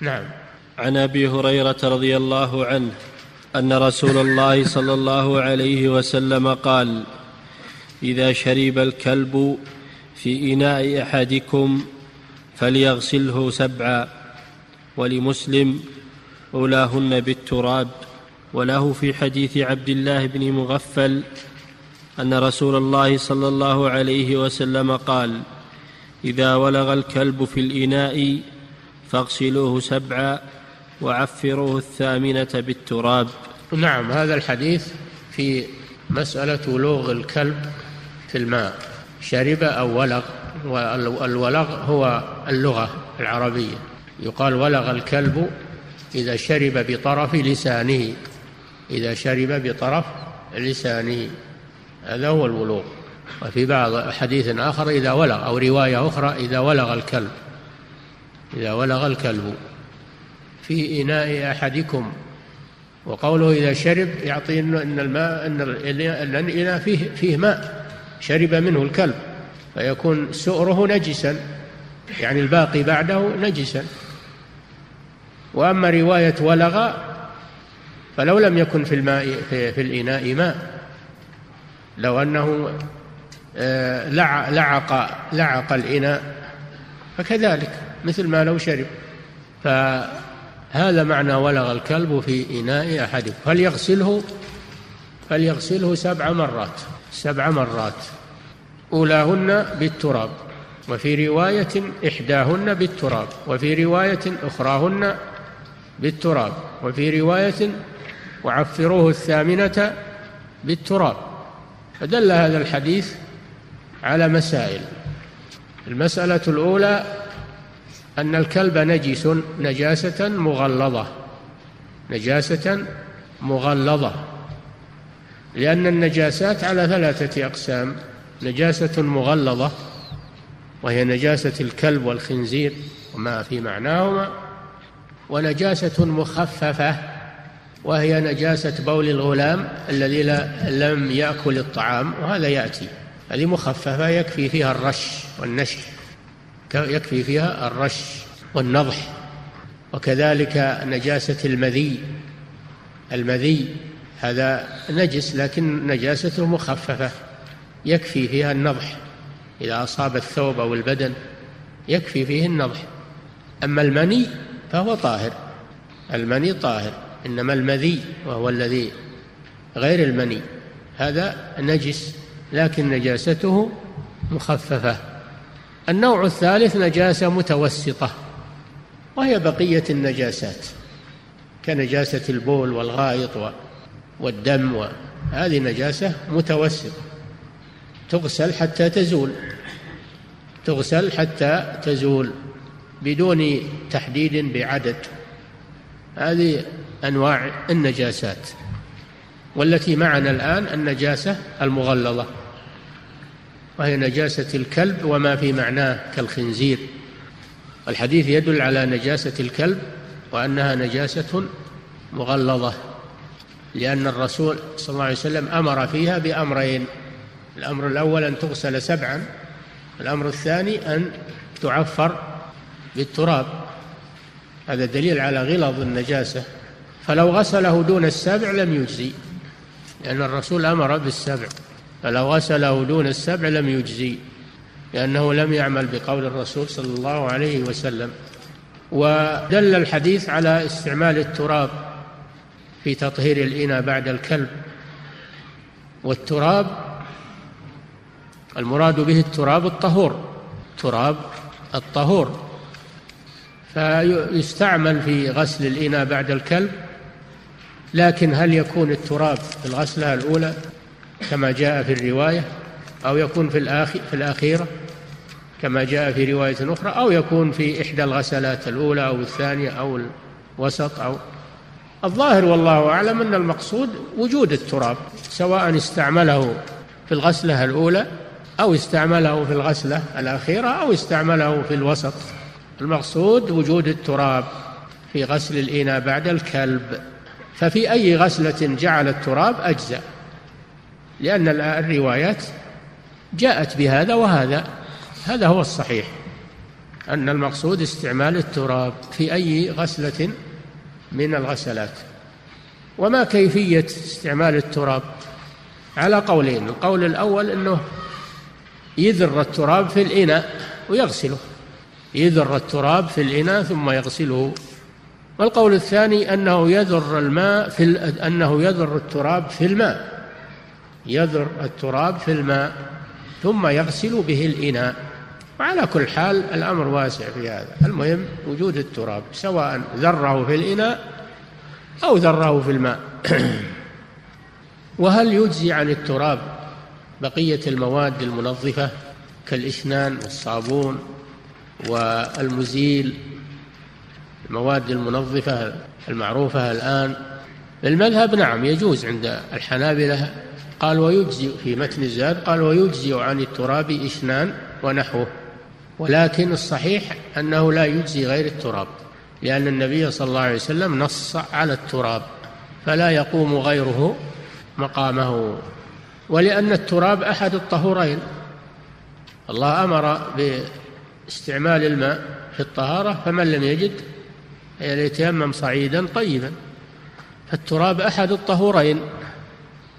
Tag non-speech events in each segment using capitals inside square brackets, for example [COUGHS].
نعم. عن أبي هريرة رضي الله عنه أن رسول الله صلى الله عليه وسلم قال إذا شرب الكلب في إناء أحدكم فليغسله سبعا ولمسلم أولاهن بالتراب وله في حديث عبد الله بن مغفل أن رسول الله صلى الله عليه وسلم قال إذا ولغ الكلب في الإناء فاغسلوه سبعا وعفروه الثامنة بالتراب. نعم هذا الحديث في مسألة ولوغ الكلب في الماء. شرب أو ولغ والولغ هو اللغة العربية. يقال ولغ الكلب إذا شرب بطرف لسانه إذا شرب بطرف لسانه. هذا هو الولوغ. وفي بعض حديث آخر إذا ولغ أو رواية أخرى إذا ولغ الكلب. إذا ولغ الكلب في إناء أحدكم وقوله إذا شرب يعطي أن الماء أن الإناء فيه فيه ماء شرب منه الكلب فيكون سؤره نجسا يعني الباقي بعده نجسا. وأما رواية ولغ فلو لم يكن في الماء في, في الإناء ماء لو أنه آه، لعق لعق الإناء فكذلك. مثل ما لو شرب. فهذا معنى ولغ الكلب في إناء أحدكم. فليغسله فليغسله سبع مرات. سبع مرات. أولاهن بالتراب. وفي رواية إحداهن بالتراب. وفي رواية أخراهن بالتراب. وفي رواية وعفروه الثامنة بالتراب. فدل هذا الحديث على مسائل. المسألة الأولى أن الكلب نجس نجاسة مغلظة. نجاسة مغلظة. لأن النجاسات على ثلاثة أقسام. نجاسة مغلظة وهي نجاسة الكلب والخنزير وما في معناهما ونجاسة مخففة وهي نجاسة بول الغلام الذي لم يأكل الطعام وهذا يأتي. هذه مخففة يكفي فيها الرش والنشر. يكفي فيها الرش والنضح وكذلك نجاسة المذي. المذي هذا نجس لكن نجاسته مخففة. يكفي فيها النضح إذا أصاب الثوب أو البدن يكفي فيه النضح. أما المني فهو طاهر. المني طاهر إنما المذي وهو الذي غير المني. هذا نجس لكن نجاسته مخففة. النوع الثالث نجاسة متوسطة وهي بقية النجاسات كنجاسة البول والغائط والدم هذه نجاسة متوسطة تغسل حتى تزول تغسل حتى تزول بدون تحديد بعدد هذه أنواع النجاسات والتي معنا الآن النجاسة المغلظة. وهي نجاسة الكلب وما في معناه كالخنزير. الحديث يدل على نجاسة الكلب وأنها نجاسة مغلظة لأن الرسول صلى الله عليه وسلم أمر فيها بأمرين الأمر الأول أن تغسل سبعا الأمر الثاني أن تعفر بالتراب. هذا دليل على غلظ النجاسة. فلو غسله دون السبع لم يجزي لأن الرسول أمر بالسبع. فلو غسله دون السبع لم يجزي لأنه لم يعمل بقول الرسول صلى الله عليه وسلم. ودل الحديث على استعمال التراب في تطهير الإناء بعد الكلب. والتراب المراد به التراب الطهور تراب الطهور. فيستعمل في غسل الإناء بعد الكلب لكن هل يكون التراب في الغسلة الأولى؟ كما جاء في الرواية أو يكون في الآخر في الأخيرة كما جاء في رواية أخرى أو يكون في إحدى الغسلات الأولى أو الثانية أو الوسط أو الظاهر والله أعلم أن المقصود وجود التراب سواء استعمله في الغسلة الأولى أو استعمله في الغسلة الأخيرة أو استعمله في الوسط. المقصود وجود التراب في غسل الإناء بعد الكلب. ففي أي غسلة جعل التراب أجزأ. لأن الروايات جاءت بهذا وهذا. هذا هو الصحيح أن المقصود استعمال التراب في أي غسلة من الغسلات. وما كيفية استعمال التراب؟ على قولين. القول الأول أنه يذر التراب في الإناء ويغسله. يذر التراب في الإناء ثم يغسله. والقول الثاني أنه يذر الماء في أنه يذر التراب في الماء. يذر التراب في الماء ثم يغسل به الإناء. وعلى كل حال الأمر واسع في هذا. المهم وجود التراب سواء ذره في الإناء أو ذره في الماء. [CLEARS THROAT] وهل يجزي عن التراب بقية المواد المنظفة كالإسنان والصابون والمزيل؟ المواد المنظفة المعروفة الآن. المذهب نعم يجوز عند الحنابلة قال ويجزي في متن الزاد قال ويجزي عن التراب إسنان ونحوه ولكن الصحيح أنه لا يجزي غير التراب لأن النبي صلى الله عليه وسلم نص على التراب فلا يقوم غيره مقامه ولأن التراب أحد الطهورين الله أمر باستعمال الماء في الطهارة فمن لم يجد يتيمم صعيدا طيبا فالتراب أحد الطهورين.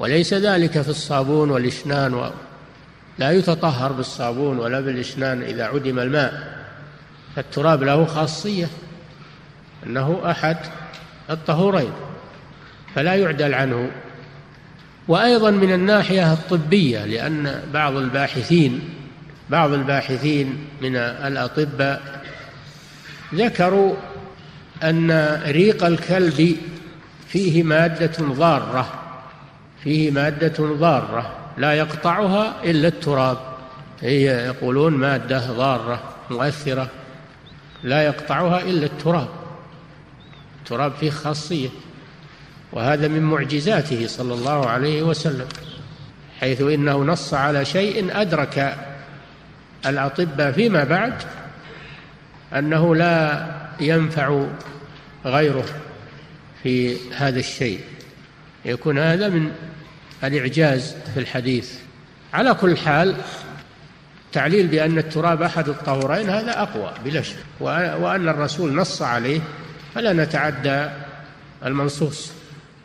وليس ذلك في الصابون والإشنان و... لا يتطهر بالصابون ولا بالإشنان إذا عدم الماء. فالتراب له خاصية أنه أحد الطهورين فلا يعدل عنه. وأيضا من الناحية الطبية لأن بعض الباحثين بعض الباحثين من الأطباء ذكروا أن ريق الكلب فيه مادة ضارة. فيه مادة ضارة لا يقطعها إلا التراب. هي يقولون مادة ضارة مؤثرة لا يقطعها إلا التراب. التراب فيه خاصية وهذا من معجزاته صلى الله عليه وسلم حيث إنه نص على شيء أدرك الأطباء فيما بعد أنه لا ينفع غيره في هذا الشيء. يكون هذا من الإعجاز في الحديث. على كل حال تعليل بأن التراب أحد الطهورين هذا أقوى بلا شك. وأن الرسول نص عليه فلا نتعدى المنصوص.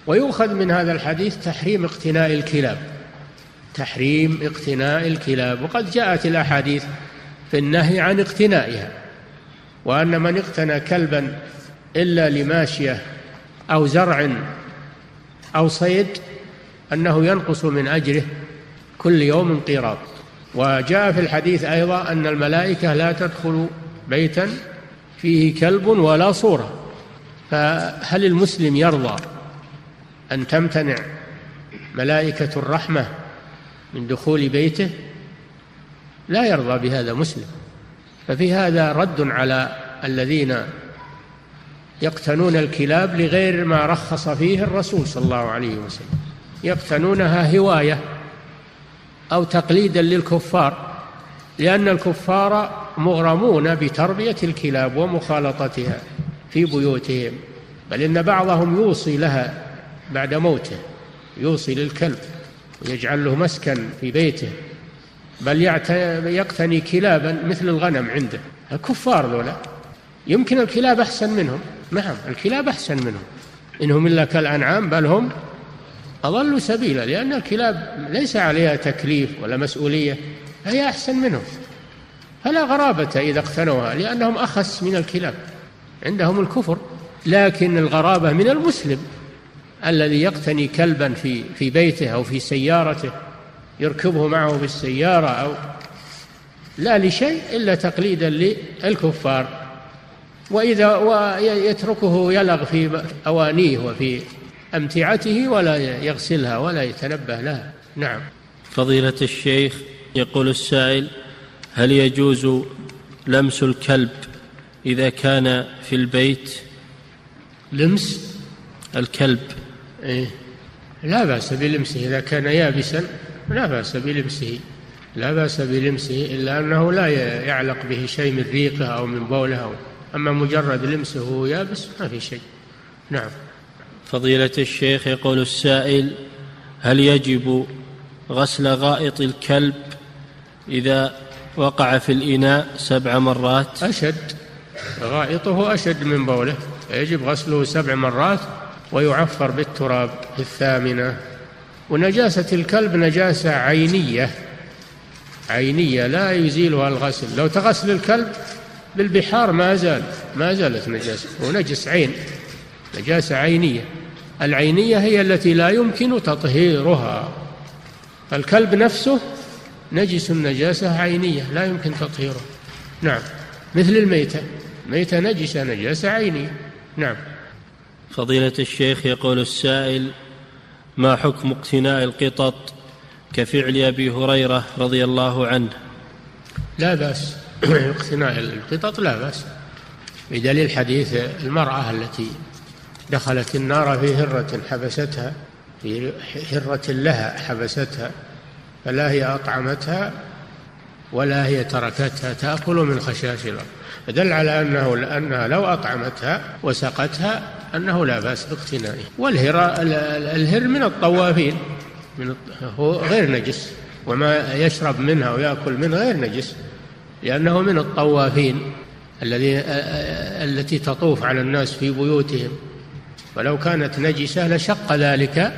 ويؤخذ من هذا الحديث تحريم اقتناء الكلاب. تحريم اقتناء الكلاب. وقد جاءت الأحاديث في النهي عن اقتنائها. وأن من اقتنى كلبا إلا لماشية أو زرع أو صيد أنه ينقص من أجره كل يوم قيراط وجاء في الحديث أيضا أن الملائكة لا تدخل بيتا فيه كلب ولا صورة. فهل المسلم يرضى أن تمتنع ملائكة الرحمة من دخول بيته؟ لا يرضى بهذا مسلم. ففي هذا رد على الذين يقتنون الكلاب لغير ما رخص فيه الرسول صلى الله عليه وسلم. يقتنونها هواية أو تقليدا للكفار لأن الكفار مغرمون بتربية الكلاب ومخالطتها في بيوتهم بل إن بعضهم يوصي لها بعد موته يوصي للكلب ويجعل له مسكن في بيته بل يقتني كلابا مثل الغنم عنده. الكفار ذولا يمكن الكلاب أحسن منهم. نعم الكلاب أحسن منهم. إنهم إلا كالأنعام بل هم أضل سبيلا لأن الكلاب ليس عليها تكليف ولا مسؤولية فهي أحسن منهم. فلا غرابة إذا اقتنوها لأنهم أخس من الكلاب عندهم الكفر. لكن الغرابة من المسلم الذي يقتني كلبا في في بيته أو في سيارته يركبه معه في السيارة أو لا لشيء إلا تقليدا للكفار. وإذا ويتركه يلغ في أوانيه وفي أمتعته ولا يغسلها ولا يتنبه لها. نعم. فضيلة الشيخ يقول السائل هل يجوز لمس الكلب إذا كان في البيت؟ لمس؟ الكلب. إيه؟ لا بأس بلمسه إذا كان يابسا لا بأس بلمسه. لا بأس بلمسه إلا أنه لا يعلق به شيء من ريقه أو من بوله أو أما مجرد لمسه وهو يابس ما في شيء. نعم. فضيلة الشيخ يقول السائل هل يجب غسل غائط الكلب إذا وقع في الإناء سبع مرات؟ أشد. غائطه أشد من بوله. يجب غسله سبع مرات ويعفر بالتراب في الثامنة. ونجاسة الكلب نجاسة عينية. عينية لا يزيلها الغسل. لو تغسل الكلب بالبحار ما زال ما زالت نجاسة. ونجس عين. نجاسة عينية. العينية هي التي لا يمكن تطهيرها. الكلب نفسه نجس نجاسة عينية. لا يمكن تطهيره. نعم. مثل الميتة. ميتة نجسة نجاسة عينية. نعم. فضيلة الشيخ يقول السائل ما حكم اقتناء القطط كفعل أبي هريرة رضي الله عنه؟ لا بأس. [COUGHS] اقتناء القطط لا بأس. بدليل حديث المرأة التي دخلت النار في هرة حبستها في هرة لها حبستها فلا هي أطعمتها ولا هي تركتها تأكل من خشاش الأرض. فدل على أنه انها لو أطعمتها وسقتها أنه لا بأس باقتنائه. والهر الهر من الطوافين من هو غير نجس وما يشرب منها ويأكل منها غير نجس. لأنه من الطوافين الذي التي تطوف على الناس في بيوتهم. ولو كانت نجسة لشق ذلك